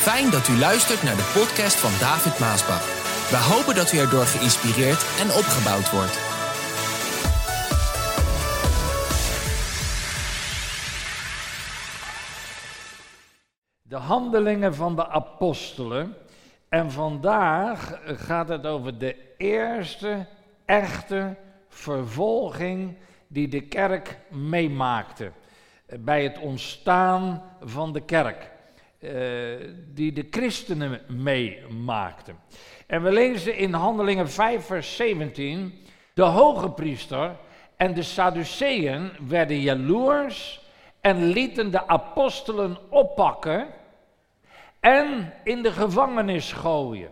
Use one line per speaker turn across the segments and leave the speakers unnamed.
Fijn dat u luistert naar de podcast van David Maasbach. We hopen dat u erdoor geïnspireerd en opgebouwd wordt.
De handelingen van de apostelen. En vandaag gaat het over de eerste echte vervolging die de kerk meemaakte. Bij het ontstaan van de kerk. Eh, die de christenen meemaakten. En we lezen in Handelingen 5, vers 17. De hoge priester en de Sadduceeën werden jaloers en lieten de apostelen oppakken en in de gevangenis gooien.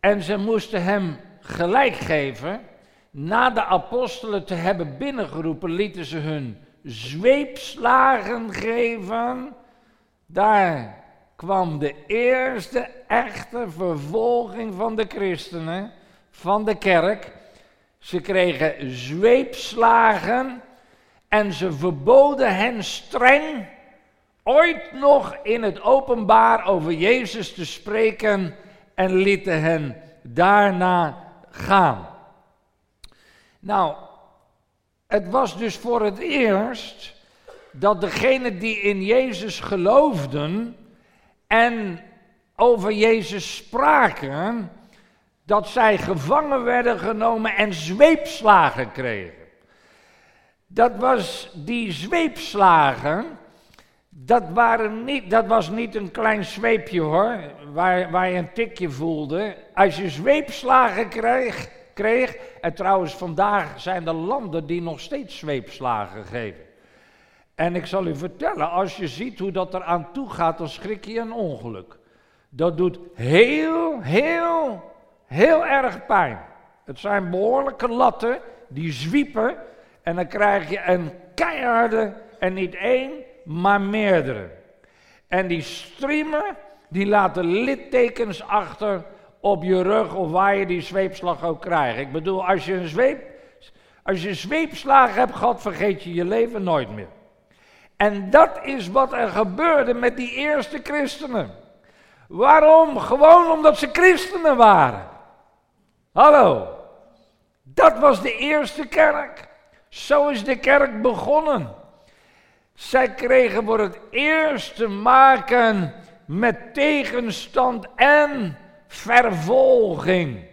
En ze moesten hem gelijk geven. Na de apostelen te hebben binnengeroepen, lieten ze hun zweepslagen geven. Daar kwam de eerste echte vervolging van de christenen, van de kerk. Ze kregen zweepslagen en ze verboden hen streng ooit nog in het openbaar over Jezus te spreken en lieten hen daarna gaan. Nou, het was dus voor het eerst dat degenen die in Jezus geloofden en over Jezus spraken, dat zij gevangen werden genomen en zweepslagen kregen. Dat was die zweepslagen, dat, waren niet, dat was niet een klein zweepje hoor, waar, waar je een tikje voelde. Als je zweepslagen kreeg, kreeg, en trouwens vandaag zijn er landen die nog steeds zweepslagen geven. En ik zal u vertellen, als je ziet hoe dat er aan toe gaat, dan schrik je een ongeluk. Dat doet heel, heel, heel erg pijn. Het zijn behoorlijke latten die zwiepen en dan krijg je een keiharde en niet één, maar meerdere. En die streamen, die laten littekens achter op je rug of waar je die zweepslag ook krijgt. Ik bedoel, als je een zweep, als je hebt gehad, vergeet je je leven nooit meer. En dat is wat er gebeurde met die eerste christenen. Waarom? Gewoon omdat ze christenen waren. Hallo. Dat was de eerste kerk. Zo is de kerk begonnen. Zij kregen voor het eerst te maken met tegenstand en vervolging.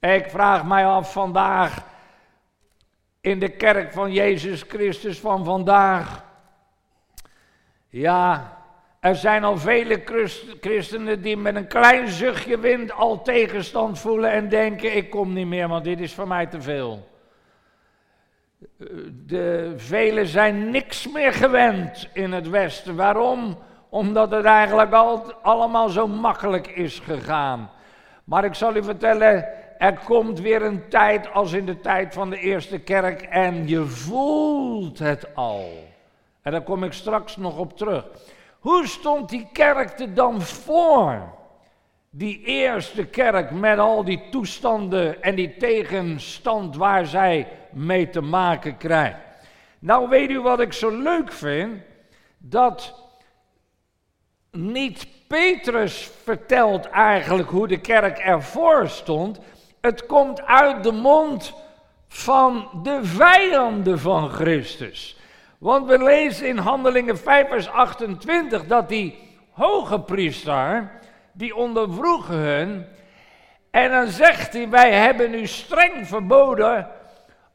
Ik vraag mij af vandaag in de kerk van Jezus Christus van vandaag. Ja, er zijn al vele christenen die met een klein zuchtje wind al tegenstand voelen en denken: ik kom niet meer, want dit is voor mij te veel. De velen zijn niks meer gewend in het Westen. Waarom? Omdat het eigenlijk al, allemaal zo makkelijk is gegaan. Maar ik zal u vertellen, er komt weer een tijd als in de tijd van de eerste kerk en je voelt het al. En daar kom ik straks nog op terug. Hoe stond die kerk er dan voor? Die eerste kerk met al die toestanden en die tegenstand waar zij mee te maken krijgt. Nou weet u wat ik zo leuk vind? Dat niet Petrus vertelt eigenlijk hoe de kerk ervoor stond. Het komt uit de mond van de vijanden van Christus. Want we lezen in Handelingen 5 vers 28 dat die hoge priester, die ondervroeg hun, en dan zegt hij, wij hebben u streng verboden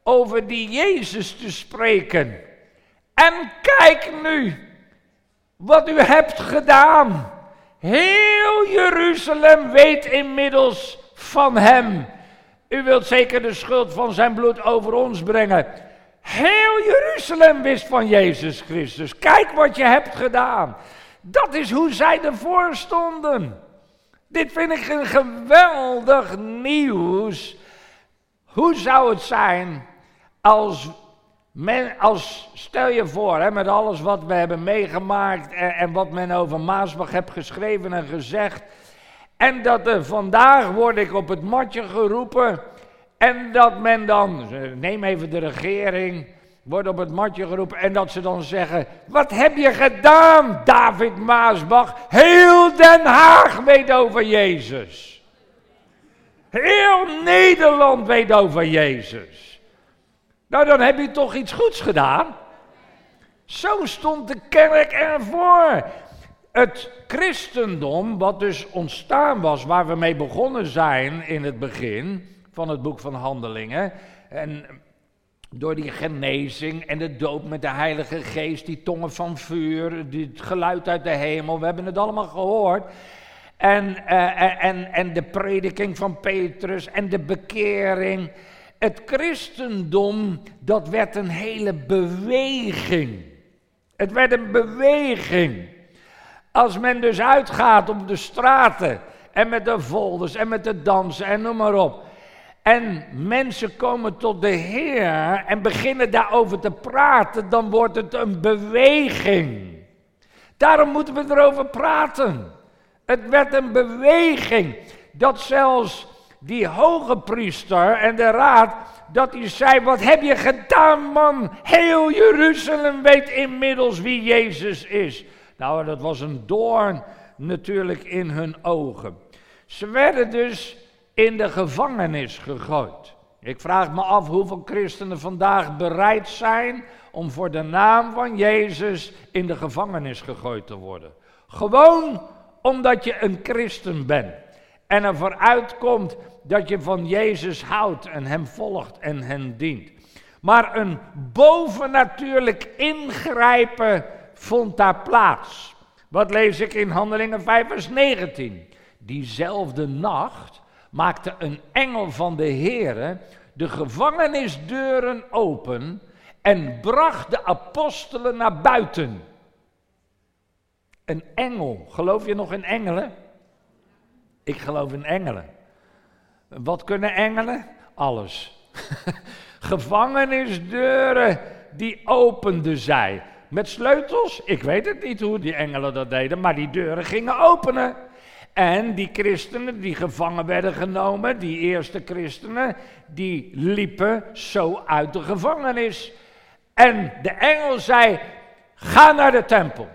over die Jezus te spreken. En kijk nu wat u hebt gedaan. Heel Jeruzalem weet inmiddels van hem. U wilt zeker de schuld van zijn bloed over ons brengen. Heel Jeruzalem wist van Jezus Christus. Kijk wat je hebt gedaan. Dat is hoe zij ervoor stonden. Dit vind ik een geweldig nieuws. Hoe zou het zijn als men, als stel je voor, hè, met alles wat we hebben meegemaakt en, wat men over Maasbach heeft geschreven en gezegd. En dat er vandaag word ik op het matje geroepen en dat men dan, neem even de regering, wordt op het matje geroepen en dat ze dan zeggen: Wat heb je gedaan, David Maasbach? Heel Den Haag weet over Jezus. Heel Nederland weet over Jezus. Nou, dan heb je toch iets goeds gedaan. Zo stond de kerk ervoor. Het christendom, wat dus ontstaan was, waar we mee begonnen zijn in het begin van het boek van Handelingen. En door die genezing en de doop met de Heilige Geest, die tongen van vuur, het geluid uit de hemel, we hebben het allemaal gehoord. En, uh, en, en de prediking van Petrus en de bekering. Het christendom, dat werd een hele beweging. Het werd een beweging. Als men dus uitgaat op de straten en met de folders en met de dansen en noem maar op. En mensen komen tot de Heer en beginnen daarover te praten, dan wordt het een beweging. Daarom moeten we erover praten. Het werd een beweging dat zelfs die hoge priester en de raad, dat hij zei, wat heb je gedaan man? Heel Jeruzalem weet inmiddels wie Jezus is. Nou, dat was een doorn natuurlijk in hun ogen. Ze werden dus in de gevangenis gegooid. Ik vraag me af hoeveel christenen vandaag bereid zijn om voor de naam van Jezus in de gevangenis gegooid te worden. Gewoon omdat je een christen bent en ervoor uitkomt dat je van Jezus houdt en Hem volgt en Hem dient. Maar een bovennatuurlijk ingrijpen vond daar plaats. Wat lees ik in Handelingen 5 vers 19? Diezelfde nacht maakte een engel van de Heere de gevangenisdeuren open en bracht de apostelen naar buiten. Een engel. Geloof je nog in engelen? Ik geloof in engelen. Wat kunnen engelen? Alles. Gevangenisdeuren die openden zij. Met sleutels? Ik weet het niet hoe die engelen dat deden, maar die deuren gingen openen. En die christenen die gevangen werden genomen, die eerste christenen, die liepen zo uit de gevangenis. En de engel zei: Ga naar de tempel.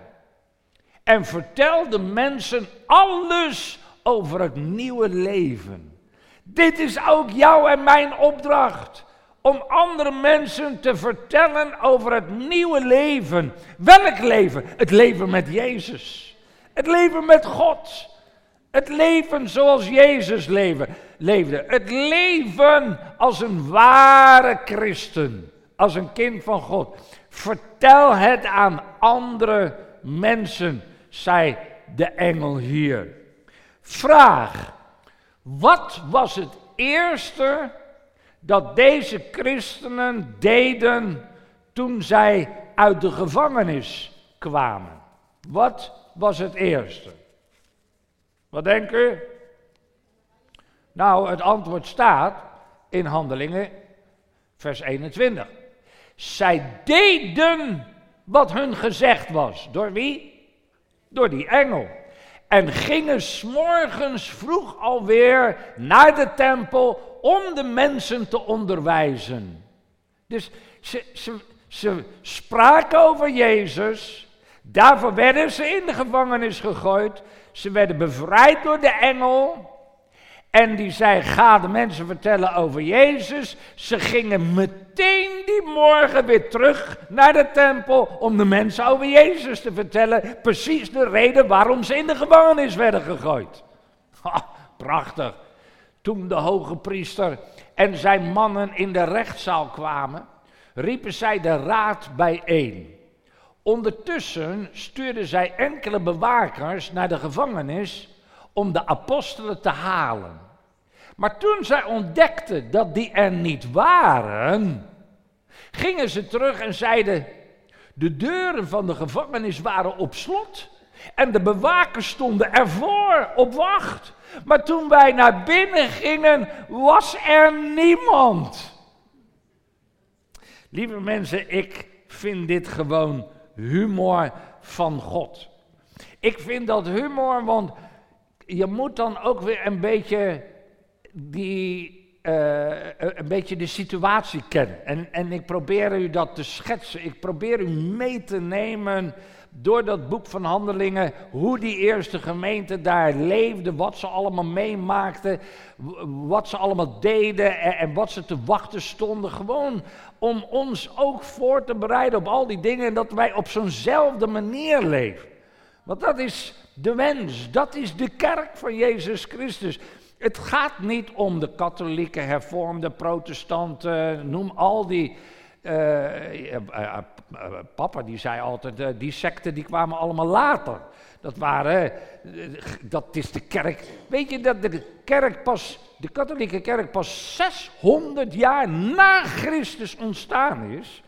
En vertel de mensen alles over het nieuwe leven. Dit is ook jouw en mijn opdracht. Om andere mensen te vertellen over het nieuwe leven. Welk leven? Het leven met Jezus. Het leven met God. Het leven zoals Jezus leefde. Het leven als een ware christen. Als een kind van God. Vertel het aan andere mensen, zei de engel hier. Vraag. Wat was het eerste dat deze christenen deden toen zij uit de gevangenis kwamen? Wat was het eerste? Wat denk u? Nou, het antwoord staat in Handelingen, vers 21. Zij deden wat hun gezegd was. Door wie? Door die engel. En gingen s'morgens vroeg alweer naar de tempel om de mensen te onderwijzen. Dus ze, ze, ze spraken over Jezus. Daarvoor werden ze in de gevangenis gegooid. Ze werden bevrijd door de engel. En die zei: Ga de mensen vertellen over Jezus. Ze gingen meteen die morgen weer terug naar de tempel. om de mensen over Jezus te vertellen. Precies de reden waarom ze in de gevangenis werden gegooid. Ha, prachtig. Toen de hoge priester en zijn mannen in de rechtszaal kwamen, riepen zij de raad bijeen. Ondertussen stuurden zij enkele bewakers naar de gevangenis om de apostelen te halen. Maar toen zij ontdekten dat die er niet waren, gingen ze terug en zeiden: De deuren van de gevangenis waren op slot en de bewakers stonden ervoor op wacht. Maar toen wij naar binnen gingen, was er niemand. Lieve mensen, ik vind dit gewoon humor van God. Ik vind dat humor, want je moet dan ook weer een beetje die een beetje de situatie ken. En, en ik probeer u dat te schetsen. Ik probeer u mee te nemen door dat boek van Handelingen, hoe die eerste gemeente daar leefde, wat ze allemaal meemaakten, wat ze allemaal deden en, en, wat ze te wachten stonden. Gewoon om ons ook voor te bereiden op al die dingen en dat wij op zo'nzelfde manier leven. Want dat is de wens, dat is de kerk van Jezus Christus. Het gaat niet om de katholieken, hervormde, protestanten, noem al die papa die zei altijd, die secten die kwamen allemaal later. Dat waren, dat is de kerk. Weet je dat de kerk pas, de katholieke kerk pas 600 jaar na Christus ontstaan is?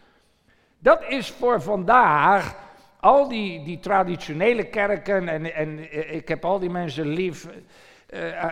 Dat is voor vandaag, al die, die traditionele kerken, en, en ik heb al die mensen lief,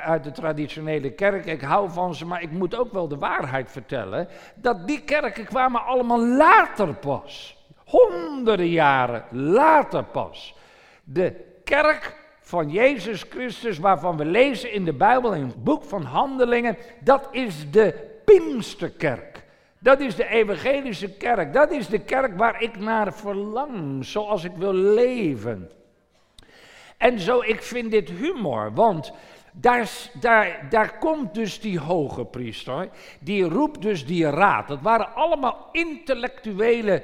uit de traditionele kerk. Ik hou van ze, maar ik moet ook wel de waarheid vertellen. Dat die kerken kwamen allemaal later pas. Honderden jaren later pas. De kerk van Jezus Christus, waarvan we lezen in de Bijbel, in het boek van Handelingen, dat is de Pinksterkerk. Dat is de evangelische kerk. Dat is de kerk waar ik naar verlang, zoals ik wil leven. En zo, ik vind dit humor, want daar, daar, daar komt dus die hoge priester, die roept dus die raad. Dat waren allemaal intellectuele,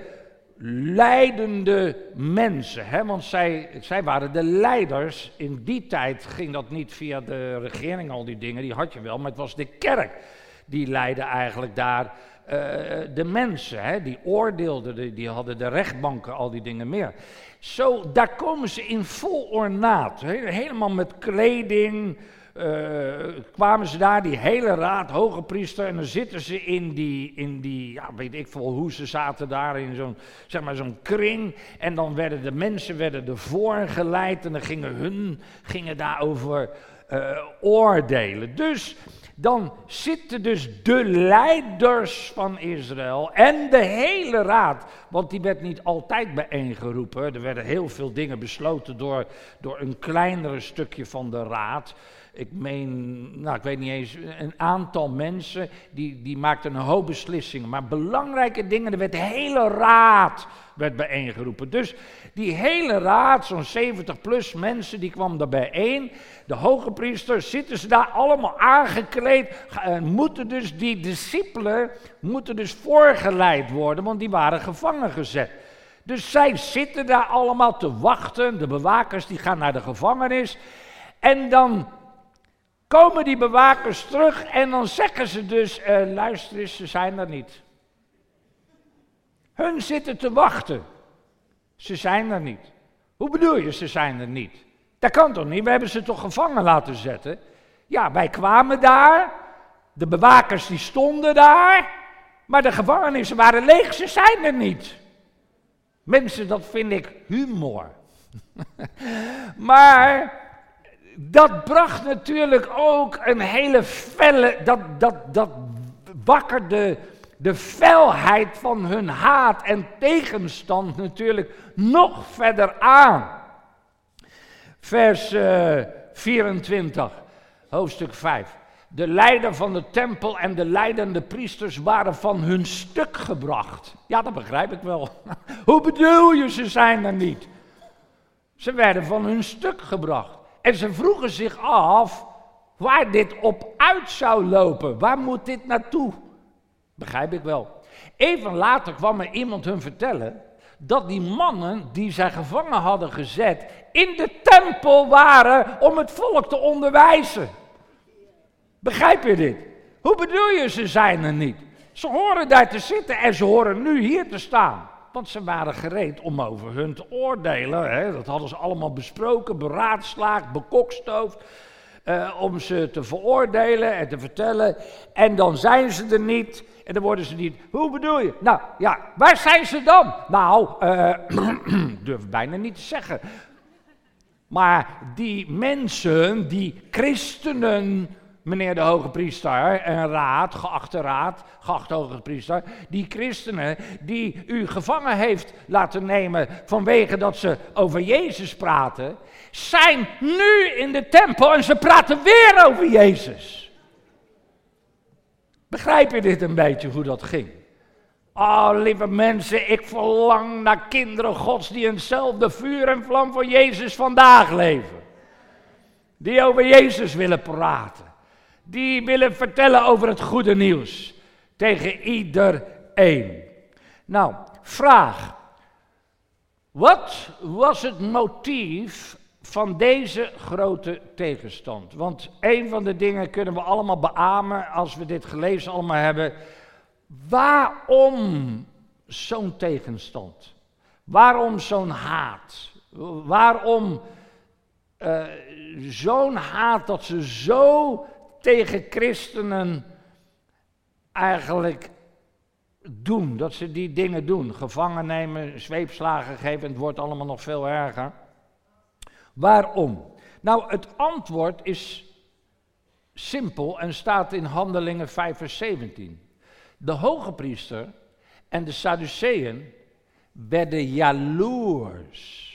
leidende mensen. Hè? Want zij, zij waren de leiders. In die tijd ging dat niet via de regering, al die dingen, die had je wel. Maar het was de kerk die leidde eigenlijk daar uh, de mensen. Hè? Die oordeelden, die, hadden de rechtbanken, al die dingen meer. Zo, daar komen ze in vol ornaat. Helemaal met kleding, kwamen ze daar, die hele raad, hoge priester, en dan zitten ze in die, in die ja, weet ik veel hoe ze zaten daar in zo'n, zeg maar zo'n kring, en dan werden de mensen werden ervoor geleid, en dan gingen hun, gingen daarover uh, oordelen. Dus dan zitten dus de leiders van Israël en de hele raad, want die werd niet altijd bijeengeroepen, er werden heel veel dingen besloten door, door een kleinere stukje van de raad ik meen, nou ik weet niet eens, een aantal mensen die, die maakten een hoop beslissingen. Maar belangrijke dingen, er werd de hele raad werd bijeengeroepen. Dus die hele raad, zo'n 70 plus mensen, die kwam daar bijeen. De hoge priesters zitten ze daar allemaal aangekleed. En moeten dus die discipelen, moeten dus voorgeleid worden, want die waren gevangen gezet. Dus zij zitten daar allemaal te wachten. De bewakers die gaan naar de gevangenis. En dan komen die bewakers terug en dan zeggen ze dus, uh, luister eens, ze zijn er niet. Hun zitten te wachten. Ze zijn er niet. Hoe bedoel je, ze zijn er niet? Dat kan toch niet? We hebben ze toch gevangen laten zetten? Ja, wij kwamen daar. De bewakers die stonden daar. Maar de gevangenissen waren leeg, ze zijn er niet. Mensen, dat vind ik humor. maar dat bracht natuurlijk ook een hele felle, dat, dat, dat wakkerde de felheid van hun haat en tegenstand natuurlijk nog verder aan. Vers uh, eh, 24, hoofdstuk 5. De leider van de tempel en de leidende priesters waren van hun stuk gebracht. Ja, dat begrijp ik wel. Hoe bedoel je, ze zijn er niet? Ze werden van hun stuk gebracht. En ze vroegen zich af waar dit op uit zou lopen. Waar moet dit naartoe? Begrijp ik wel. Even later kwam er iemand hun vertellen dat die mannen die zij gevangen hadden gezet in de tempel waren om het volk te onderwijzen. Begrijp je dit? Hoe bedoel je ze zijn er niet? Ze horen daar te zitten en ze horen nu hier te staan. Want ze waren gereed om over hun te oordelen. Hè. Dat hadden ze allemaal besproken, beraadslaagd, bekokstoofd. Uh, om ze te veroordelen en te vertellen. En dan zijn ze er niet. En dan worden ze niet. Hoe bedoel je? Nou ja, waar zijn ze dan? Nou, uh, durf bijna niet te zeggen. Maar die mensen, die christenen, meneer de hoge priester en raad, geachte raad, geachte hoge priester, die christenen die u gevangen heeft laten nemen vanwege dat ze over Jezus praten, zijn nu in de tempel en ze praten weer over Jezus. Begrijp je dit een beetje hoe dat ging? Oh, lieve mensen, ik verlang naar kinderen Gods die eenzelfde vuur en vlam voor Jezus vandaag leven. Die over Jezus willen praten. Die willen vertellen over het goede nieuws. Tegen iedereen. Nou, vraag. Wat was het motief van deze grote tegenstand? Want een van de dingen kunnen we allemaal beamen als we dit gelezen allemaal hebben. Waarom zo'n tegenstand? Waarom zo'n haat? Waarom uh, zo'n haat dat ze zo tegen christenen eigenlijk doen? Dat ze die dingen doen. Gevangen nemen, zweepslagen geven, het wordt allemaal nog veel erger. Waarom? Nou, het antwoord is simpel en staat in Handelingen 5 vers 17. De hoge priester en de Sadduceeën werden jaloers.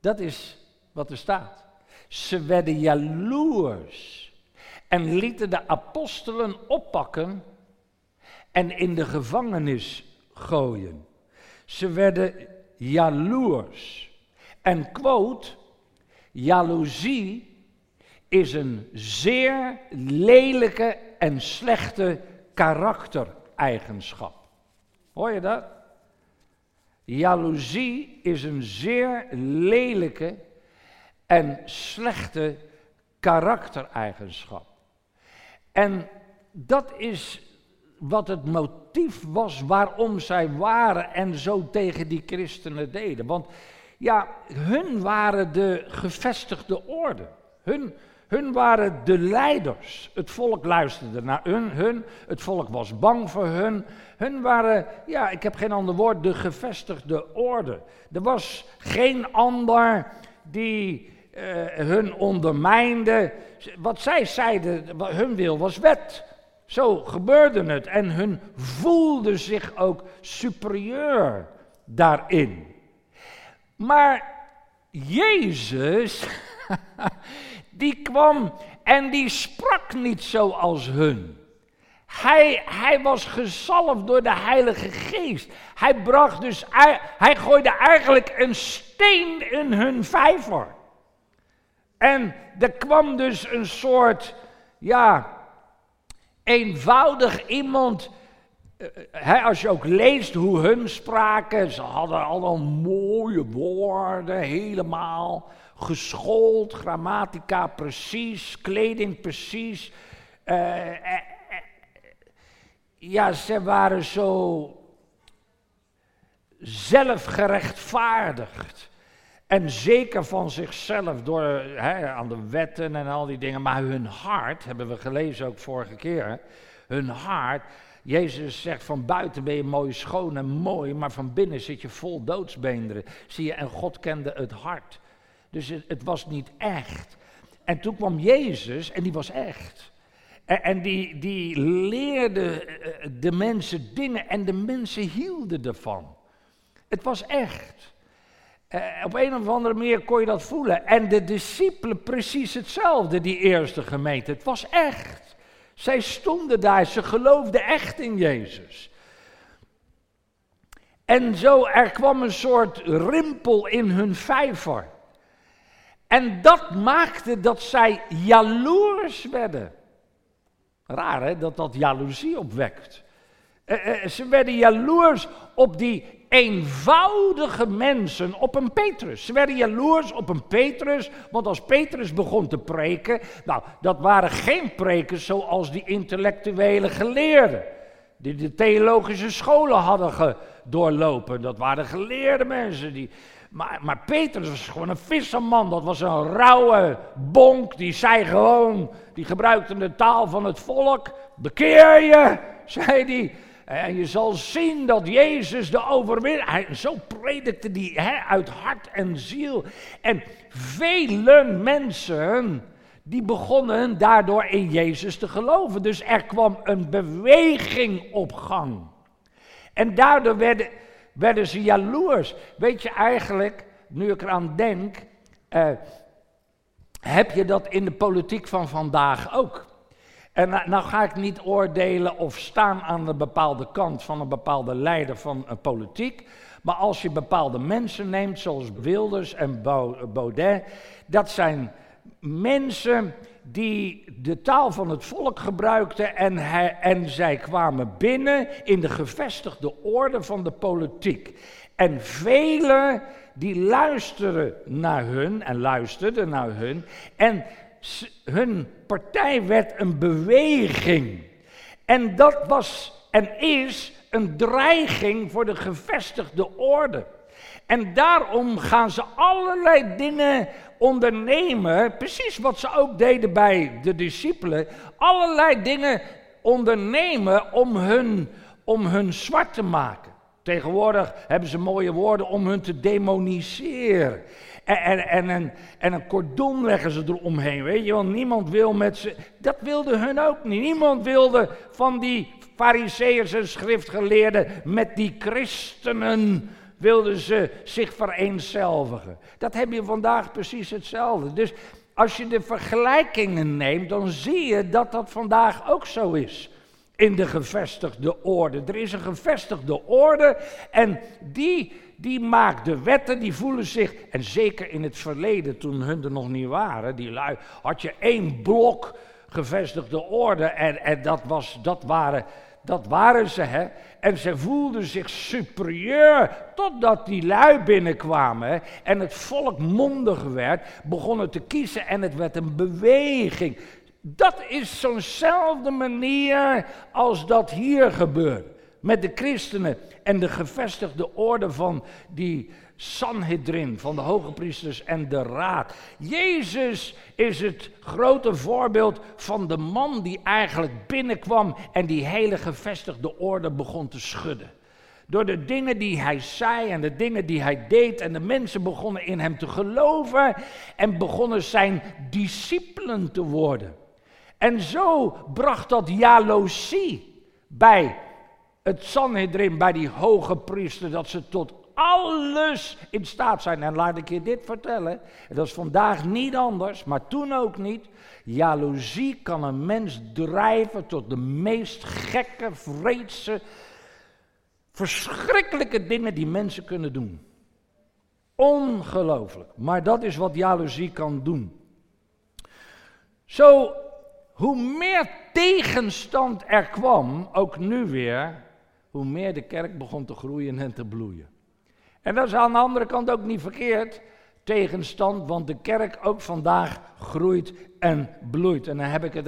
Dat is wat er staat. Ze werden jaloers en lieten de apostelen oppakken en in de gevangenis gooien. Ze werden jaloers. En quote, jaloezie is een zeer lelijke en slechte karaktereigenschap. Hoor je dat? Jaloezie is een zeer lelijke en slechte karaktereigenschap. En dat is wat het motief was waarom zij waren en zo tegen die christenen deden. Want ja, hun waren de gevestigde orde. Hun, hun waren de leiders. Het volk luisterde naar hun, hun. Het volk was bang voor hun. Hun waren, ja, ik heb geen ander woord, de gevestigde orde. Er was geen ander die uh, hun ondermijnde. Wat zij zeiden, hun wil was wet. Zo gebeurde het. En hun voelde zich ook superieur daarin. Maar Jezus, die kwam en die sprak niet zoals hun. Hij, hij was gezalfd door de Heilige Geest. Hij bracht dus, hij gooide eigenlijk een steen in hun vijver. En er kwam dus een soort, ja, eenvoudig iemand. He, als je ook leest hoe hun spraken, ze hadden allemaal mooie woorden, helemaal geschoold, grammatica precies, kleding precies. Uh, ja, ze waren zo zelfgerechtvaardigd. En zeker van zichzelf door aan de wetten en al die dingen. Maar hun hart, hebben we gelezen ook vorige keer. Hun hart, Jezus zegt van buiten ben je mooi schoon en mooi. Maar van binnen zit je vol doodsbeenderen. Zie je, en God kende het hart. Dus het, het was niet echt. En toen kwam Jezus en die was echt. En, en die, die leerde eh, de mensen dingen en de mensen hielden ervan. Het was echt. Uh, op een of andere manier kon je dat voelen. En de discipelen precies hetzelfde, die eerste gemeente. Het was echt. Zij stonden daar, ze geloofden echt in Jezus. En zo er kwam een soort rimpel in hun vijver. En dat maakte dat zij jaloers werden. Raar hè, dat dat jaloezie opwekt. Uh, ze werden jaloers op die eenvoudige mensen op een Petrus. Ze werden jaloers op een Petrus, want als Petrus begon te preken, nou, dat waren geen prekers zoals die intellectuele geleerden, die de theologische scholen hadden doorlopen. Dat waren geleerde mensen. Die, maar, maar Petrus was gewoon een visserman, dat was een rauwe bonk, die zei gewoon, die gebruikte de taal van het volk, bekeer je, zei hij. En je zal zien dat Jezus de overwinnaar. Zo predikte hij uit hart en ziel. En vele mensen die begonnen daardoor in Jezus te geloven. Dus er kwam een beweging op gang. En daardoor werden, werden ze jaloers. Weet je eigenlijk, nu ik eraan denk, uh, heb je dat in de politiek van vandaag ook. En nou, nou ga ik niet oordelen of staan aan de bepaalde kant van een bepaalde leider van een politiek. Maar als je bepaalde mensen neemt, zoals Wilders en Baudet, dat zijn mensen die de taal van het volk gebruikten en, hij, en zij kwamen binnen in de gevestigde orde van de politiek. En velen die luisteren naar hun en luisterden naar hun en hun partij werd een beweging. En dat was en is een dreiging voor de gevestigde orde. En daarom gaan ze allerlei dingen ondernemen, precies wat ze ook deden bij de discipelen, allerlei dingen ondernemen om hun, om hun zwart te maken. Tegenwoordig hebben ze mooie woorden om hun te demoniseren. En, en, en, en een cordon leggen ze eromheen, weet je, want niemand wil met ze. Dat wilde hun ook niet. Niemand wilde van die fariseërs en schriftgeleerden met die christenen wilden ze zich vereenzelvigen. Dat heb je vandaag precies hetzelfde. Dus als je de vergelijkingen neemt, dan zie je dat dat vandaag ook zo is. In de gevestigde orde. Er is een gevestigde orde en die, die maakt de wetten, die voelen zich, en zeker in het verleden toen hun er nog niet waren, die lui, had je één blok gevestigde orde en, en dat, was, dat waren dat waren ze, hè. En ze voelden zich superieur totdat die lui binnenkwamen en het volk mondig werd, begonnen te kiezen en het werd een beweging. Dat is zo'nzelfde manier als dat hier gebeurt. Met de christenen en de gevestigde orde van die Sanhedrin, van de hoge priesters en de raad. Jezus is het grote voorbeeld van de man die eigenlijk binnenkwam en die hele gevestigde orde begon te schudden. Door de dingen die hij zei en de dingen die hij deed. En de mensen begonnen in hem te geloven en begonnen zijn discipelen te worden. En zo bracht dat jaloezie bij het Sanhedrin, bij die hoge priester, dat ze tot alles in staat zijn. En laat ik je dit vertellen. Dat is vandaag niet anders, maar toen ook niet. Jaloezie kan een mens drijven tot de meest gekke, vreedse, verschrikkelijke dingen die mensen kunnen doen. Ongelooflijk. Maar dat is wat jaloezie kan doen. Zo, hoe meer tegenstand er kwam, ook nu weer, hoe meer de kerk begon te groeien en te bloeien. En dat is aan de andere kant ook niet verkeerd, tegenstand, want de kerk ook vandaag groeit en bloeit. En dan heb ik het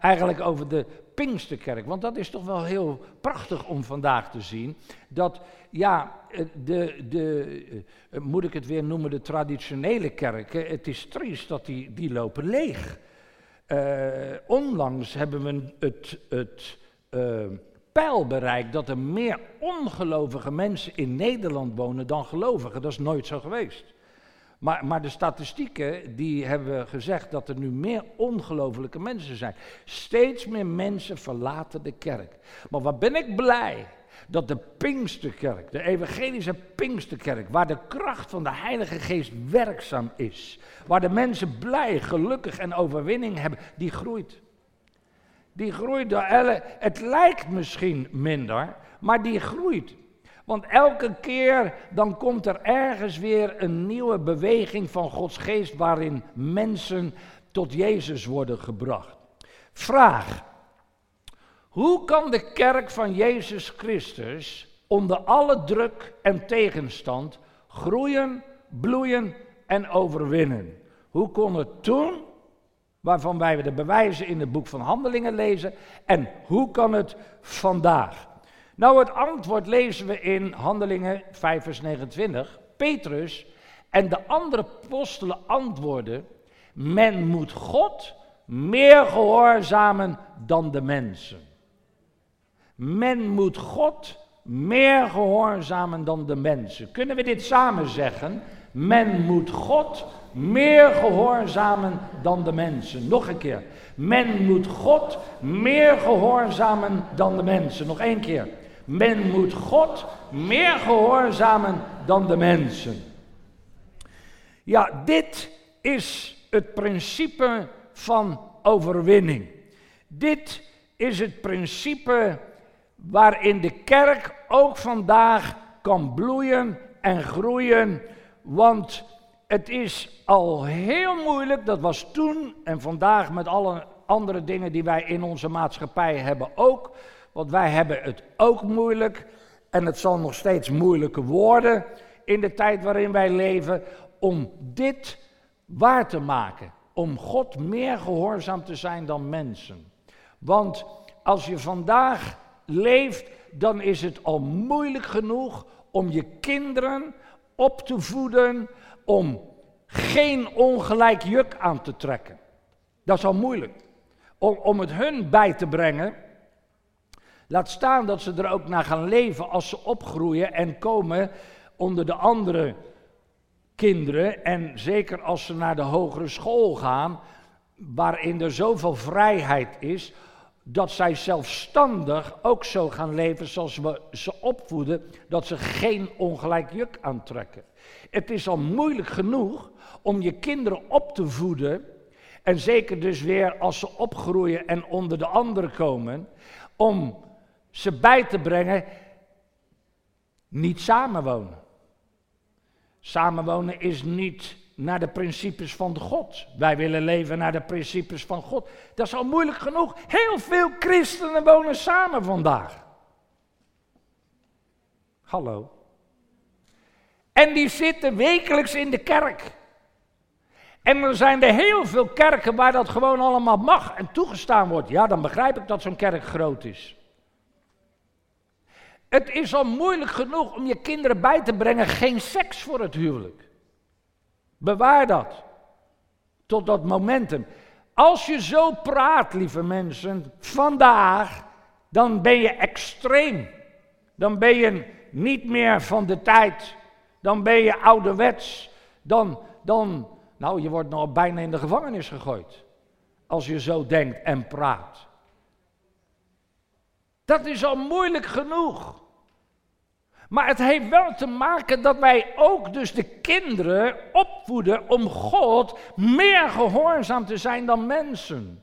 eigenlijk over de Pinksterkerk, want dat is toch wel heel prachtig om vandaag te zien. Dat, ja, de, de, eh, moet ik het weer noemen, de traditionele kerken, het is triest dat die, die lopen leeg. Uh, onlangs hebben we het, het pijl bereikt dat er meer ongelovige mensen in Nederland wonen dan gelovigen. Dat is nooit zo geweest. Maar, maar de statistieken die hebben gezegd dat er nu meer ongelovelijke mensen zijn. Steeds meer mensen verlaten de kerk. Maar wat ben ik blij dat de Pinksterkerk, de evangelische Pinksterkerk, waar de kracht van de Heilige Geest werkzaam is, waar de mensen blij, gelukkig en overwinning hebben, die groeit. Die groeit door elle. Het lijkt misschien minder, maar die groeit. Want elke keer dan komt er ergens weer een nieuwe beweging van Gods geest waarin mensen tot Jezus worden gebracht. Vraag. Hoe kan de kerk van Jezus Christus onder alle druk en tegenstand groeien, bloeien en overwinnen? Hoe kon het toen waarvan wij de bewijzen in het boek van Handelingen lezen. En hoe kan het vandaag? Nou, het antwoord lezen we in Handelingen 5, vers 29. Petrus en de andere apostelen antwoorden: Men moet God meer gehoorzamen dan de mensen. Men moet God meer gehoorzamen dan de mensen. Kunnen we dit samen zeggen? Men moet God meer gehoorzamen dan de mensen. Nog een keer. Men moet God meer gehoorzamen dan de mensen. Nog één keer. Men moet God meer gehoorzamen dan de mensen. Ja, dit is het principe van overwinning. Dit is het principe waarin de kerk ook vandaag kan bloeien en groeien. Want het is al heel moeilijk, dat was toen en vandaag met alle andere dingen die wij in onze maatschappij hebben ook. Want wij hebben het ook moeilijk en het zal nog steeds moeilijker worden in de tijd waarin wij leven om dit waar te maken. Om God meer gehoorzaam te zijn dan mensen. Want als je vandaag leeft, dan is het al moeilijk genoeg om je kinderen op te voeden om geen ongelijk juk aan te trekken. Dat is al moeilijk. Om, om het hun bij te brengen. Laat staan dat ze er ook naar gaan leven als ze opgroeien en komen onder de andere kinderen. En zeker als ze naar de hogere school gaan, waarin er zoveel vrijheid is, dat zij zelfstandig ook zo gaan leven zoals we ze opvoeden, dat ze geen ongelijk juk aantrekken. Het is al moeilijk genoeg om je kinderen op te voeden, en zeker dus weer als ze opgroeien en onder de anderen komen, om ze bij te brengen niet samenwonen. Samenwonen is niet naar de principes van God. Wij willen leven naar de principes van God. Dat is al moeilijk genoeg. Heel veel christenen wonen samen vandaag. Hallo. En die zitten wekelijks in de kerk. En er zijn er heel veel kerken waar dat gewoon allemaal mag en toegestaan wordt. Ja, dan begrijp ik dat zo'n kerk groot is. Het is al moeilijk genoeg om je kinderen bij te brengen geen seks voor het huwelijk. Bewaar dat. Tot dat momentum. Als je zo praat, lieve mensen, vandaag, dan ben je extreem. Dan ben je niet meer van de tijd. Dan ben je ouderwets. Dan, dan, nou, je wordt nog bijna in de gevangenis gegooid. Als je zo denkt en praat. Dat is al moeilijk genoeg. Maar het heeft wel te maken dat wij ook dus de kinderen opvoeden om God meer gehoorzaam te zijn dan mensen.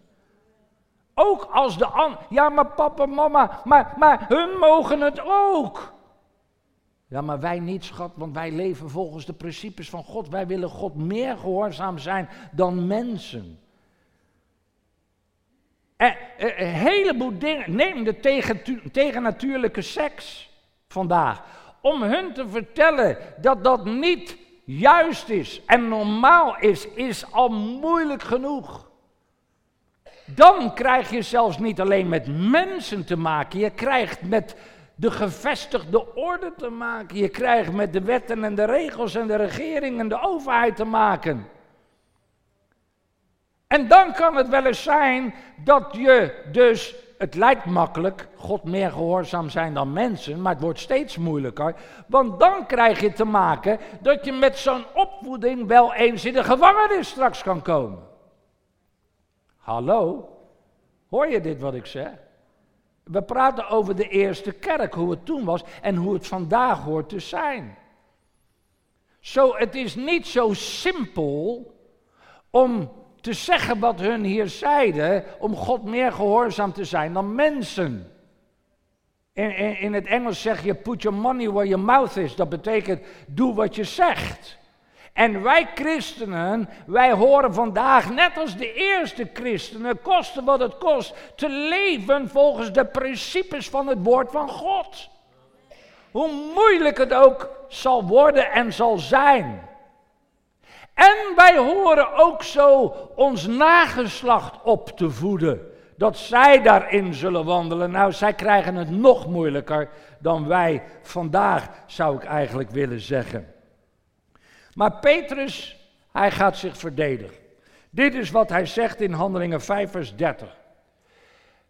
Ook als de ja maar papa, mama, maar, maar hun mogen het ook. Ja, maar wij niet, schat, want wij leven volgens de principes van God. Wij willen God meer gehoorzaam zijn dan mensen. En, een heleboel dingen, neem de tegen, tegennatuurlijke seks vandaag om hun te vertellen dat dat niet juist is en normaal is, is al moeilijk genoeg. Dan krijg je zelfs niet alleen met mensen te maken, je krijgt met de gevestigde orde te maken, je krijgt met de wetten en de regels en de regering en de overheid te maken. En dan kan het wel eens zijn dat je dus het lijkt makkelijk, God meer gehoorzaam zijn dan mensen, maar het wordt steeds moeilijker. Want dan krijg je te maken dat je met zo'n opvoeding wel eens in de gevangenis straks kan komen. Hallo? Hoor je dit wat ik zeg? We praten over de eerste kerk, hoe het toen was en hoe het vandaag hoort te zijn. Zo, het is niet zo simpel om te zeggen wat hun hier zeiden, om God meer gehoorzaam te zijn dan mensen. In, in, in, het Engels zeg je, put your money where your mouth is. Dat betekent, doe wat je zegt. En wij christenen, wij horen vandaag, net als de eerste christenen, kosten wat het kost, te leven volgens de principes van het woord van God. Hoe moeilijk het ook zal worden en zal zijn. En wij horen ook zo ons nageslacht op te voeden. Dat zij daarin zullen wandelen. Nou, zij krijgen het nog moeilijker dan wij vandaag, zou ik eigenlijk willen zeggen. Maar Petrus, hij gaat zich verdedigen. Dit is wat hij zegt in Handelingen 5, vers 30.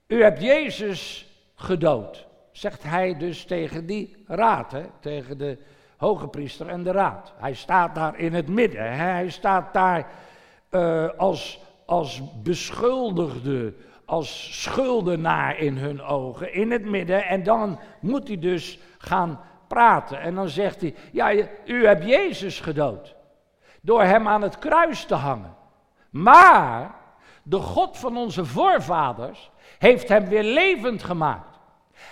U hebt Jezus gedood, zegt hij dus tegen die raad, hè, tegen de hoge priester en de raad. Hij staat daar in het midden. Hij staat daar uh, als, als beschuldigde, als schuldenaar in hun ogen, in het midden. En dan moet hij dus gaan praten. En dan zegt hij, ja, u hebt Jezus gedood. Door hem aan het kruis te hangen. Maar de God van onze voorvaders heeft hem weer levend gemaakt.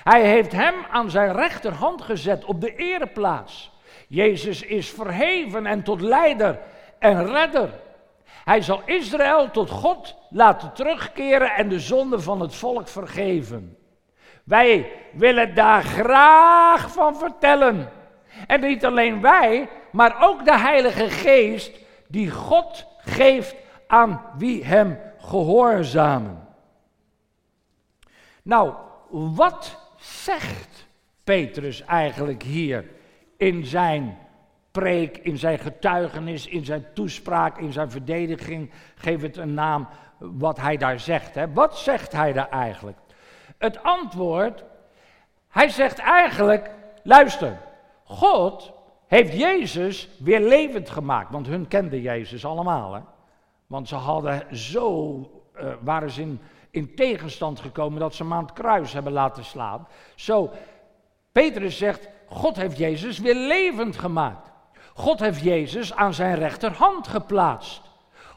Hij heeft hem aan zijn rechterhand gezet op de ereplaats. Jezus is verheven en tot leider en redder. Hij zal Israël tot God laten terugkeren en de zonde van het volk vergeven. Wij willen daar graag van vertellen. En niet alleen wij, maar ook de Heilige Geest die God geeft aan wie hem gehoorzamen. Nou, wat zegt Petrus eigenlijk hier in zijn preek, in zijn getuigenis, in zijn toespraak, in zijn verdediging? Geef het een naam wat hij daar zegt. Hè? Wat zegt hij daar eigenlijk? Het antwoord, hij zegt eigenlijk, luister, God heeft Jezus weer levend gemaakt. Want hun kenden Jezus allemaal. Hè? Want ze hadden zo, uh, waren ze in, in tegenstand gekomen dat ze hem aan het kruis hebben laten slaan. Zo, Petrus zegt, God heeft Jezus weer levend gemaakt. God heeft Jezus aan zijn rechterhand geplaatst.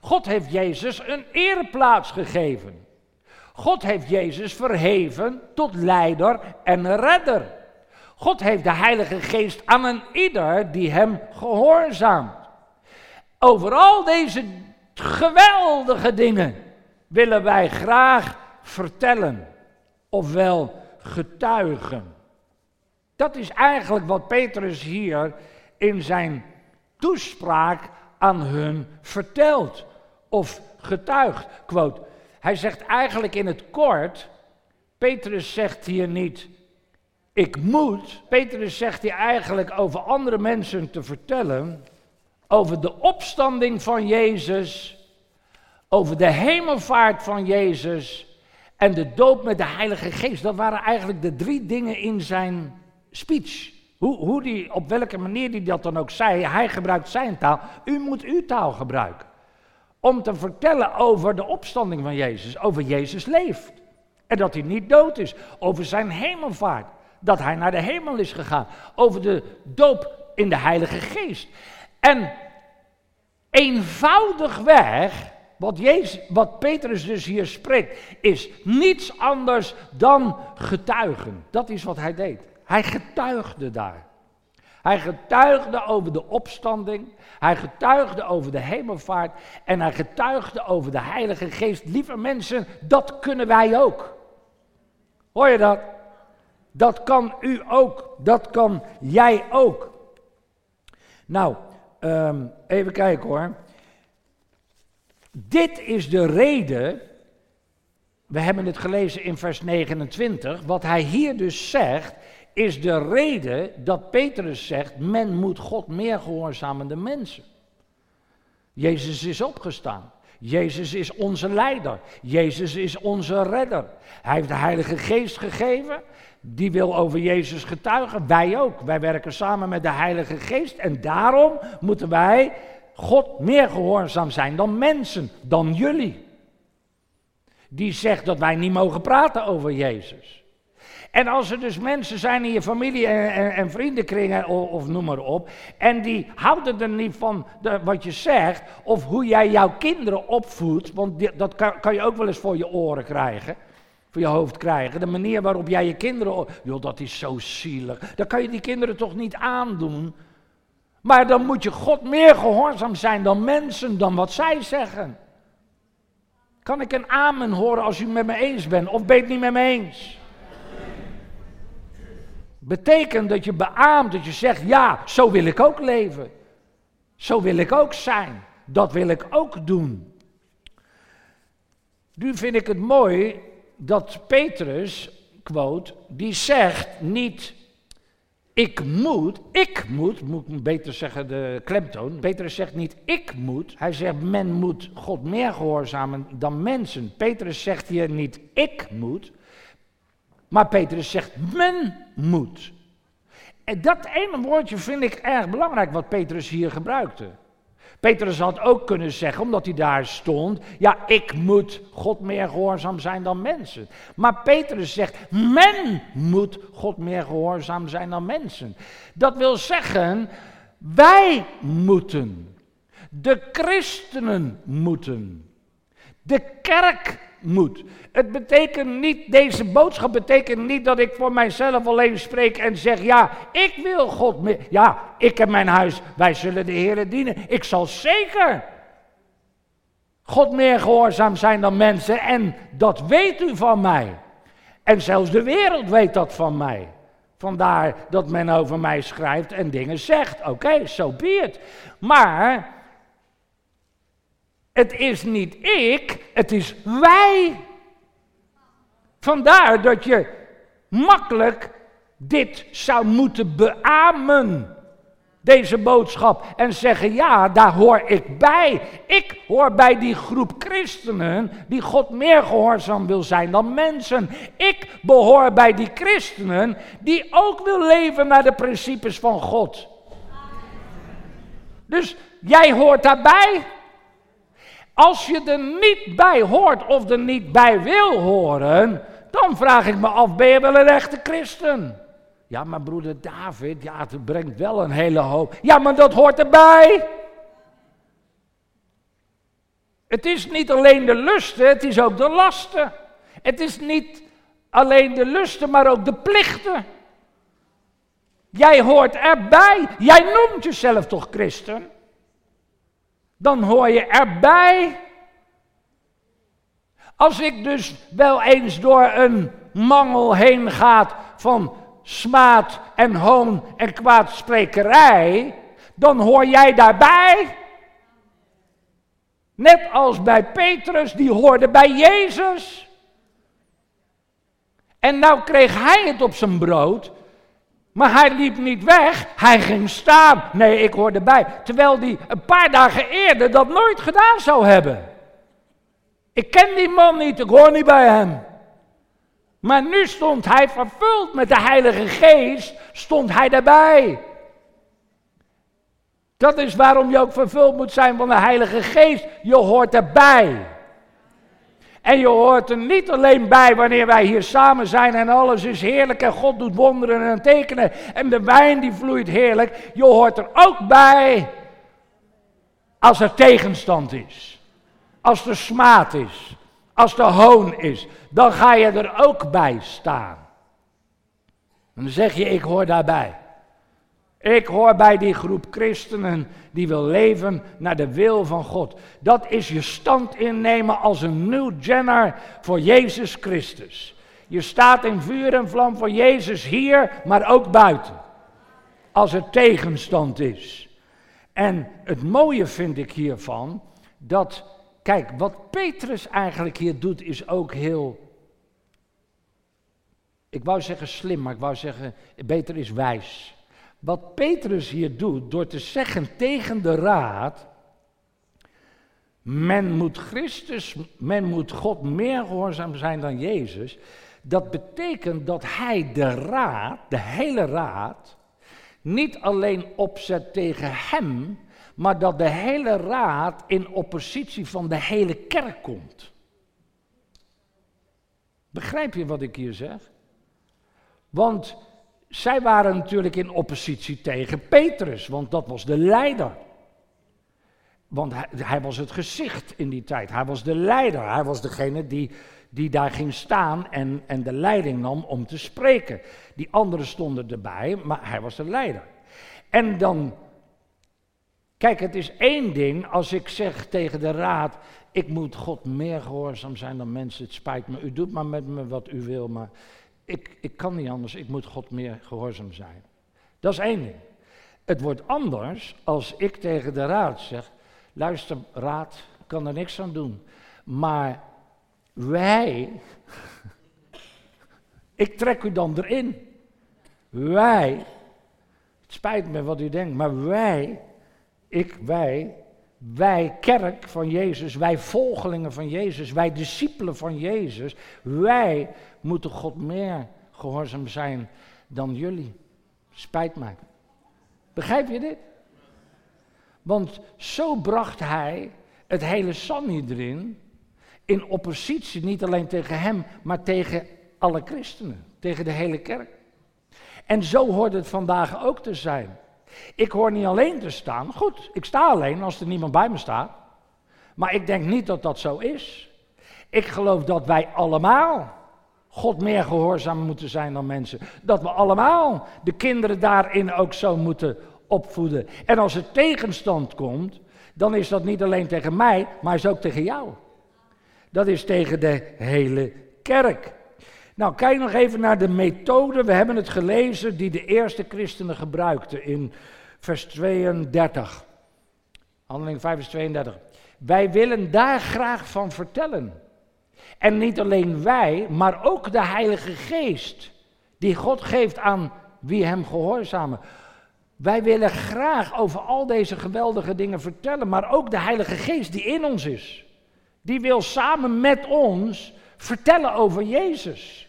God heeft Jezus een ereplaats gegeven. God heeft Jezus verheven tot leider en redder. God heeft de Heilige Geest aan een ieder die hem gehoorzaamt. Over al deze geweldige dingen willen wij graag vertellen, ofwel getuigen. Dat is eigenlijk wat Petrus hier in zijn toespraak aan hun vertelt of getuigt. Quote, hij zegt eigenlijk in het kort, Petrus zegt hier niet, ik moet. Petrus zegt hier eigenlijk over andere mensen te vertellen, over de opstanding van Jezus, over de hemelvaart van Jezus en de doop met de Heilige Geest. Dat waren eigenlijk de drie dingen in zijn speech. Hoe, hoe die, op welke manier hij dat dan ook zei, hij gebruikt zijn taal. U moet uw taal gebruiken om te vertellen over de opstanding van Jezus, over Jezus leeft. En dat hij niet dood is, over zijn hemelvaart, dat hij naar de hemel is gegaan, over de doop in de Heilige Geest. En eenvoudigweg, wat, Jezus, wat Petrus dus hier spreekt, is niets anders dan getuigen. Dat is wat hij deed. Hij getuigde daar. Hij getuigde over de opstanding, hij getuigde over de hemelvaart en hij getuigde over de Heilige Geest. Lieve mensen, dat kunnen wij ook. Hoor je dat? Dat kan u ook, dat kan jij ook. Nou, ehm, even kijken hoor. Dit is de reden, we hebben het gelezen in vers 29, wat hij hier dus zegt, is de reden dat Petrus zegt, men moet God meer gehoorzamen dan mensen. Jezus is opgestaan. Jezus is onze leider. Jezus is onze redder. Hij heeft de Heilige Geest gegeven. Die wil over Jezus getuigen. Wij ook. Wij werken samen met de Heilige Geest. En daarom moeten wij God meer gehoorzaam zijn dan mensen, dan jullie. Die zegt dat wij niet mogen praten over Jezus. En als er dus mensen zijn in je familie en, en, en vriendenkringen of, of, noem maar op, en die houden er niet van de, wat je zegt, of hoe jij jouw kinderen opvoedt, want dat kan, kan, je ook wel eens voor je oren krijgen, voor je hoofd krijgen. De manier waarop jij je kinderen, joh, dat is zo zielig. Dan kan je die kinderen toch niet aandoen. Maar dan moet je God meer gehoorzaam zijn dan mensen, dan wat zij zeggen. Kan ik een amen horen als u het met me eens bent, of ben je het niet met me eens? Betekent dat je beaamt, dat je zegt, ja, zo wil ik ook leven. Zo wil ik ook zijn. Dat wil ik ook doen. Nu vind ik het mooi dat Petrus, quote, die zegt niet, ik moet, ik moet, moet beter zeggen de klemtoon. Petrus zegt niet, ik moet. Hij zegt, men moet God meer gehoorzamen dan mensen. Petrus zegt hier niet, ik moet. Maar Petrus zegt, men moet. En dat ene woordje vind ik erg belangrijk wat Petrus hier gebruikte. Petrus had ook kunnen zeggen, omdat hij daar stond, ja, ik moet God meer gehoorzaam zijn dan mensen. Maar Petrus zegt, men moet God meer gehoorzaam zijn dan mensen. Dat wil zeggen, wij moeten, de christenen moeten, de kerk Het betekent niet, deze boodschap betekent niet dat ik voor mijzelf alleen spreek en zeg, ja, ik wil God meer. Ja, ik heb mijn huis, wij zullen de Heer dienen. Ik zal zeker God meer gehoorzaam zijn dan mensen en dat weet u van mij. En zelfs de wereld weet dat van mij. Vandaar dat men over mij schrijft en dingen zegt. Oké, zo so be. Maar het is niet ik, het is wij. Vandaar dat je makkelijk dit zou moeten beamen. Deze boodschap en zeggen: Ja, daar hoor ik bij. Ik hoor bij die groep christenen die God meer gehoorzaam wil zijn dan mensen. Ik behoor bij die christenen die ook wil leven naar de principes van God. Dus jij hoort daarbij. Als je er niet bij hoort of er niet bij wil horen, dan vraag ik me af, ben je wel een echte christen? Ja, maar broeder David, ja, het brengt wel een hele hoop. Ja, maar dat hoort erbij. Het is niet alleen de lusten, het is ook de lasten. Het is niet alleen de lusten, maar ook de plichten. Jij hoort erbij. Jij noemt jezelf toch christen? Dan hoor je erbij. Als ik dus wel eens door een mangel heen ga van smaad en hoon en kwaadsprekerij, dan hoor jij daarbij. Net als bij Petrus, die hoorde bij Jezus. En nou kreeg hij het op zijn brood. Maar hij liep niet weg, hij ging staan. Nee, ik hoorde bij. Terwijl hij een paar dagen eerder dat nooit gedaan zou hebben. Ik ken die man niet, ik hoor niet bij hem. Maar nu stond hij vervuld met de Heilige Geest, stond hij daarbij. Dat is waarom je ook vervuld moet zijn van de Heilige Geest. Je hoort erbij. En je hoort er niet alleen bij wanneer wij hier samen zijn en alles is heerlijk en God doet wonderen en tekenen en de wijn die vloeit heerlijk. Je hoort er ook bij als er tegenstand is. Als er smaad is. Als er hoon is. Dan ga je er ook bij staan. Dan zeg je, ik hoor daarbij. Ik hoor bij die groep christenen die wil leven naar de wil van God. Dat is je stand innemen als een nieuw Jenner voor Jezus Christus. Je staat in vuur en vlam voor Jezus hier, maar ook buiten. Als er tegenstand is. En het mooie vind ik hiervan, dat, kijk, wat Petrus eigenlijk hier doet, is ook heel, ik wou zeggen slim, maar ik wou zeggen, beter is wijs. Wat Petrus hier doet, door te zeggen tegen de raad, men moet Christus, men moet God meer gehoorzaam zijn dan Jezus. Dat betekent dat hij de raad, de hele raad, niet alleen opzet tegen hem, maar dat de hele raad in oppositie van de hele kerk komt. Begrijp je wat ik hier zeg? Want zij waren natuurlijk in oppositie tegen Petrus, want dat was de leider. Want hij, hij, was het gezicht in die tijd. Hij was de leider. Hij was degene die, die daar ging staan en, en de leiding nam om te spreken. Die anderen stonden erbij, maar hij was de leider. En dan, kijk, het is één ding als ik zeg tegen de raad: ik moet God meer gehoorzaam zijn dan mensen. Het spijt me, u doet maar met me wat u wil, maar ik, ik kan niet anders, ik moet God meer gehoorzaam zijn. Dat is één ding. Het wordt anders als ik tegen de raad zeg, luister raad, kan er niks aan doen. Maar wij, ik trek u dan erin. Wij, het spijt me wat u denkt, maar wij, ik, wij, wij kerk van Jezus, wij volgelingen van Jezus, wij discipelen van Jezus, wij moeten God meer gehoorzaam zijn dan jullie. Spijt mij. Begrijp je dit? Want zo bracht hij het hele Sanhedrin in oppositie, niet alleen tegen hem, maar tegen alle christenen, tegen de hele kerk. En zo hoort het vandaag ook te zijn. Ik hoor niet alleen te staan. Goed, ik sta alleen als er niemand bij me staat. Maar ik denk niet dat dat zo is. Ik geloof dat wij allemaal God meer gehoorzaam moeten zijn dan mensen. Dat we allemaal de kinderen daarin ook zo moeten opvoeden. En als er tegenstand komt, dan is dat niet alleen tegen mij, maar is ook tegen jou. Dat is tegen de hele kerk. Nou, kijk nog even naar de methode. We hebben het gelezen die de eerste christenen gebruikten in vers 32. Handeling 5 vers 32. Wij willen daar graag van vertellen. En niet alleen wij, maar ook de Heilige Geest, die God geeft aan wie Hem gehoorzamen. Wij willen graag over al deze geweldige dingen vertellen, maar ook de Heilige Geest die in ons is. Die wil samen met ons vertellen over Jezus.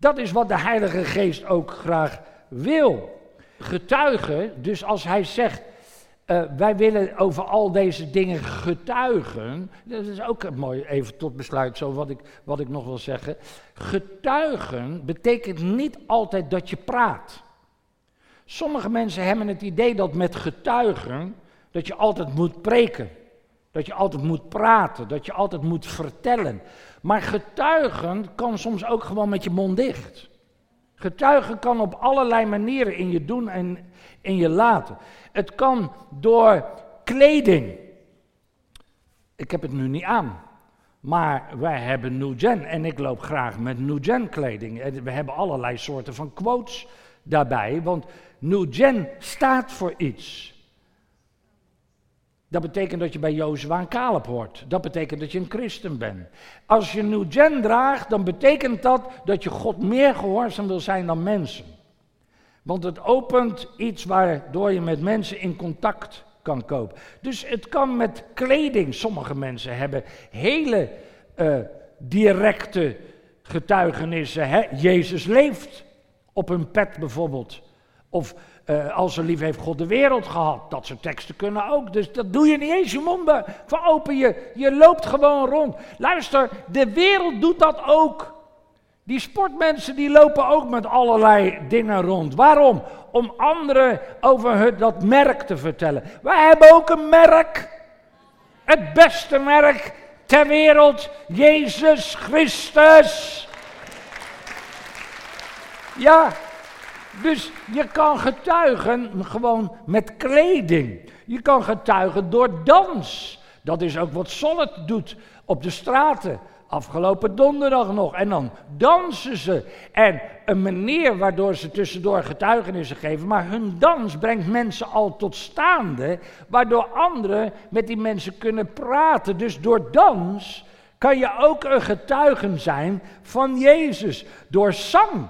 Dat is wat de Heilige Geest ook graag wil. Getuigen, dus als hij zegt, uh, wij willen over al deze dingen getuigen. Dat is ook mooi, even tot besluit, zo wat ik, wat ik nog wil zeggen. Getuigen betekent niet altijd dat je praat. Sommige mensen hebben het idee dat met getuigen, dat je altijd moet preken. Dat je altijd moet praten, dat je altijd moet vertellen. Maar getuigen kan soms ook gewoon met je mond dicht. Getuigen kan op allerlei manieren in je doen en in je laten. Het kan door kleding. Ik heb het nu niet aan. Maar wij hebben New Gen en ik loop graag met New Gen kleding. We hebben allerlei soorten van quotes daarbij, want New Gen staat voor iets. Dat betekent dat je bij Jozua en Caleb hoort. Dat betekent dat je een christen bent. Als je New Gen draagt, dan betekent dat dat je God meer gehoorzaam wil zijn dan mensen. Want het opent iets waardoor je met mensen in contact kan komen. Dus het kan met kleding. Sommige mensen hebben hele uh, directe getuigenissen. Hè? Jezus leeft op hun pet bijvoorbeeld. Of uh, als ze lief heeft God de wereld gehad. Dat soort teksten kunnen ook. Dus dat doe je niet eens je mond van open. Je, je loopt gewoon rond. Luister, de wereld doet dat ook. Die sportmensen die lopen ook met allerlei dingen rond. Waarom? Om anderen over het, dat merk te vertellen. Wij hebben ook een merk. Het beste merk ter wereld. Jezus Christus. Ja, dus je kan getuigen gewoon met kleding. Je kan getuigen door dans. Dat is ook wat Solid doet op de straten. Afgelopen donderdag nog. En dan dansen ze. En een manier waardoor ze tussendoor getuigenissen geven. Maar hun dans brengt mensen al tot staande. Waardoor anderen met die mensen kunnen praten. Dus door dans kan je ook een getuigen zijn van Jezus. Door zang.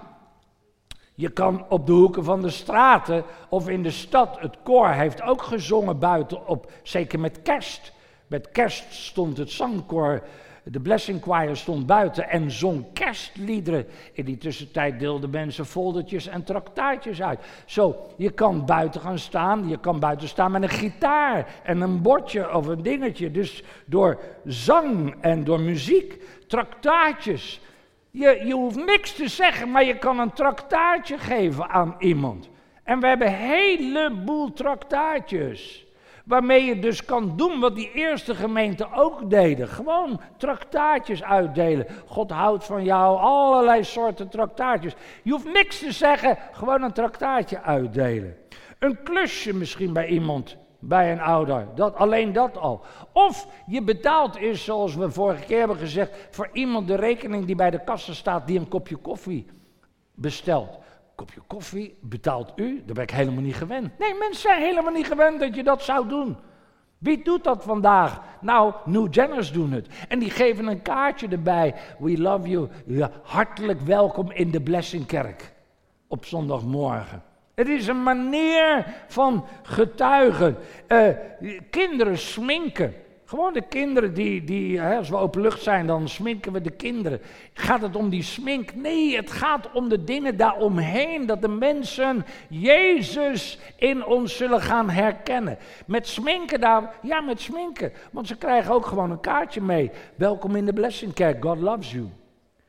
Je kan op de hoeken van de straten of in de stad. Het koor heeft ook gezongen buiten op, zeker met kerst. Met kerst stond het zangkoor de Blessing Choir stond buiten en zong kerstliederen. In die tussentijd deelden mensen foldertjes en traktaatjes uit. Zo, je kan buiten gaan staan, je kan buiten staan met een gitaar en een bordje of een dingetje. Dus door zang en door muziek, traktaatjes. Je, je hoeft niks te zeggen, maar je kan een traktaatje geven aan iemand. En we hebben een heleboel traktaatjes. Waarmee je dus kan doen wat die eerste gemeenten ook deden. Gewoon traktaatjes uitdelen. God houdt van jou, allerlei soorten traktaatjes. Je hoeft niks te zeggen, gewoon een traktaatje uitdelen. Een klusje misschien bij iemand, bij een ouder. Dat, alleen dat al. Of je betaalt is, zoals we vorige keer hebben gezegd, voor iemand de rekening die bij de kassa staat die een kopje koffie bestelt kopje koffie, betaalt u? Dat ben ik helemaal niet gewend. Nee, mensen zijn helemaal niet gewend dat je dat zou doen. Wie doet dat vandaag? Nou, New Jenners doen het. En die geven een kaartje erbij. We love you. Hartelijk welkom in de Blessingkerk. Op zondagmorgen. Het is een manier van getuigen. Uh, kinderen sminken. Gewoon de kinderen die, die hè, als we open lucht zijn, dan sminken we de kinderen. Gaat het om die smink? Nee, het gaat om de dingen daaromheen. Dat de mensen Jezus in ons zullen gaan herkennen. Met sminken daar, ja met sminken. Want ze krijgen ook gewoon een kaartje mee. Welkom in de Blessingkerk, God loves you.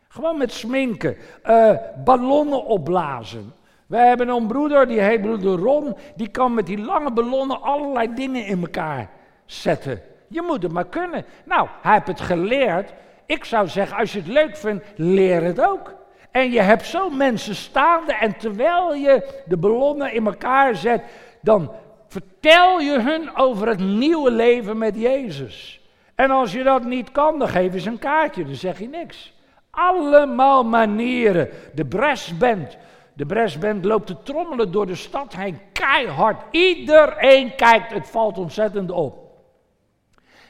Gewoon met sminken. Uh, ballonnen opblazen. We hebben een broeder, die heet broeder Ron. Die kan met die lange ballonnen allerlei dingen in elkaar zetten. Je moet het maar kunnen. Nou, hij heeft het geleerd ik zou zeggen, als je het leuk vindt, leer het ook. En je hebt zo mensen staande en terwijl je de ballonnen in elkaar zet, dan vertel je hun over het nieuwe leven met Jezus. En als je dat niet kan, dan geef je ze een kaartje, dan zeg je niks. Allemaal manieren. De Bresband. De Bresband loopt te trommelen door de stad heen, keihard. Iedereen kijkt, het valt ontzettend op.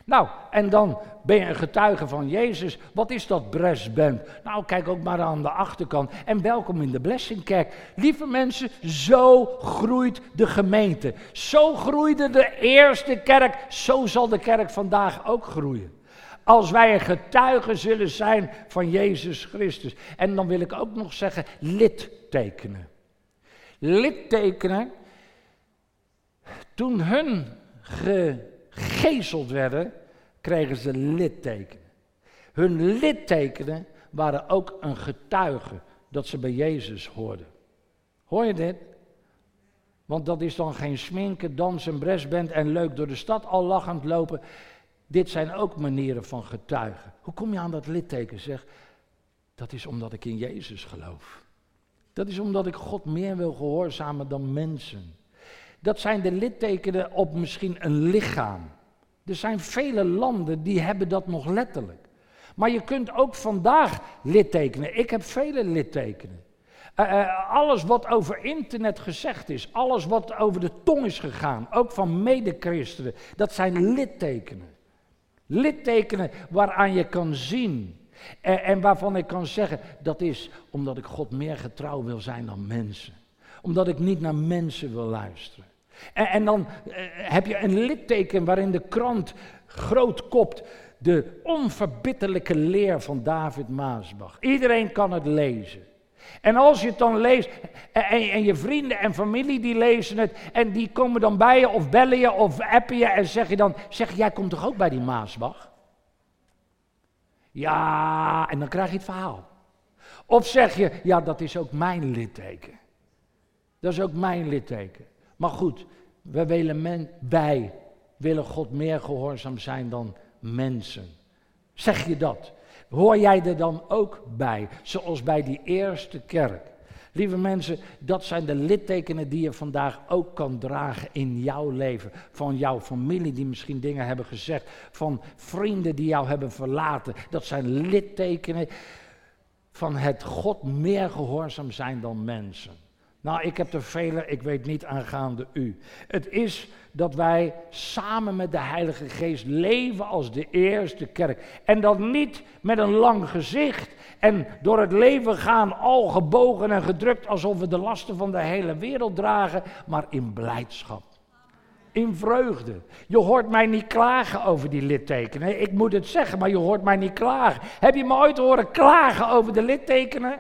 Nou, en dan ben je een getuige van Jezus. Wat is dat Bresband? Nou, kijk ook maar aan de achterkant. En welkom in de Blessingkerk. Lieve mensen, zo groeit de gemeente. Zo groeide de eerste kerk. Zo zal de kerk vandaag ook groeien. Als wij een getuige zullen zijn van Jezus Christus. En dan wil ik ook nog zeggen, littekenen. Littekenen. Toen hun gegezeld werden, kregen ze littekenen. Hun littekenen waren ook een getuige dat ze bij Jezus hoorden. Hoor je dit? Want dat is dan geen sminken, dansen, bresband en leuk door de stad al lachend lopen. Dit zijn ook manieren van getuigen. Hoe kom je aan dat litteken? Zeg, dat is omdat ik in Jezus geloof. Dat is omdat ik God meer wil gehoorzamen dan mensen. Dat zijn de littekenen op misschien een lichaam. Er zijn vele landen die hebben dat nog letterlijk. Maar je kunt ook vandaag littekenen. Ik heb vele littekenen. Uh, alles wat over internet gezegd is, alles wat over de tong is gegaan, ook van medechristenen, dat zijn littekenen. Littekenen waaraan je kan zien en, en waarvan ik kan zeggen, dat is omdat ik God meer getrouw wil zijn dan mensen. Omdat ik niet naar mensen wil luisteren. En, en dan eh, heb je een litteken waarin de krant groot kopt de onverbitterlijke leer van David Maasbach. Iedereen kan het lezen. En als je het dan leest, en, en, je vrienden en familie die lezen het, en die komen dan bij je of bellen je of appen je en zeg je dan, zeg jij komt toch ook bij die Maasbach? Ja, en dan krijg je het verhaal. Of zeg je, ja dat is ook mijn litteken. Dat is ook mijn litteken. Maar goed, wij willen, men, wij willen God meer gehoorzaam zijn dan mensen. Zeg je dat? Hoor jij er dan ook bij, zoals bij die eerste kerk? Lieve mensen, dat zijn de littekenen die je vandaag ook kan dragen in jouw leven. Van jouw familie die misschien dingen hebben gezegd. Van vrienden die jou hebben verlaten. Dat zijn littekenen van het God meer gehoorzaam zijn dan mensen. Nou, ik heb er vele, ik weet niet aangaande u. Het is dat wij samen met de Heilige Geest leven als de eerste kerk. En dat niet met een lang gezicht en door het leven gaan al gebogen en gedrukt alsof we de lasten van de hele wereld dragen, maar in blijdschap. In vreugde. Je hoort mij niet klagen over die littekenen. Ik moet het zeggen, maar je hoort mij niet klagen. Heb je me ooit horen klagen over de littekenen?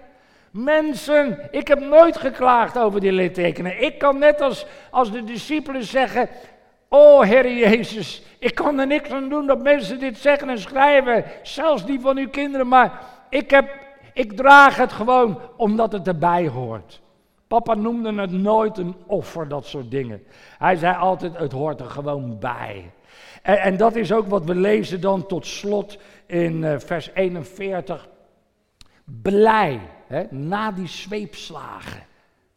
Mensen, ik heb nooit geklaagd over die littekenen. Ik kan net als, als de discipelen zeggen: Oh Heer Jezus, ik kan er niks aan doen dat mensen dit zeggen en schrijven, zelfs die van uw kinderen, maar ik, heb, ik draag het gewoon omdat het erbij hoort. Papa noemde het nooit een offer, dat soort dingen. Hij zei altijd: Het hoort er gewoon bij. En, en dat is ook wat we lezen dan tot slot in uh, vers 41. Blij Na die zweepslagen.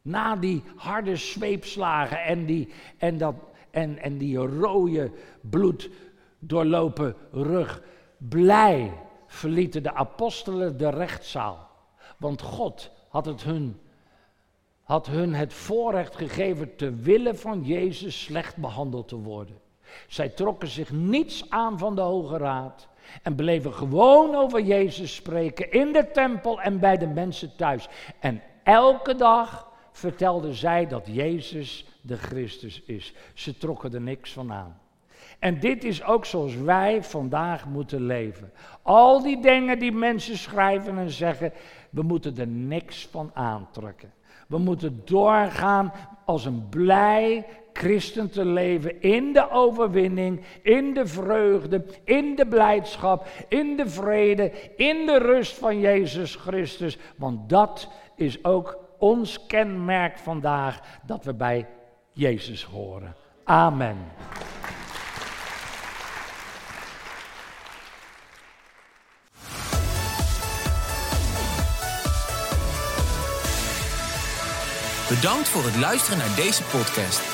Na die harde zweepslagen en die, en dat, en, en die rode bloed doorlopen rug. Blij verlieten de apostelen de rechtszaal. Want God had het hun, had hun het voorrecht gegeven te willen van Jezus slecht behandeld te worden. Zij trokken zich niets aan van de Hoge Raad. En bleven gewoon over Jezus spreken in de tempel en bij de mensen thuis. En elke dag vertelden zij dat Jezus de Christus is. Ze trokken er niks van aan. En dit is ook zoals wij vandaag moeten leven. Al die dingen die mensen schrijven en zeggen, we moeten er niks van aantrekken. We moeten doorgaan als een blij, christen te leven in de overwinning, in de vreugde, in de blijdschap, in de vrede, in de rust van Jezus Christus. Want dat is ook ons kenmerk vandaag dat we bij Jezus horen. Amen.
Bedankt voor het luisteren naar deze podcast.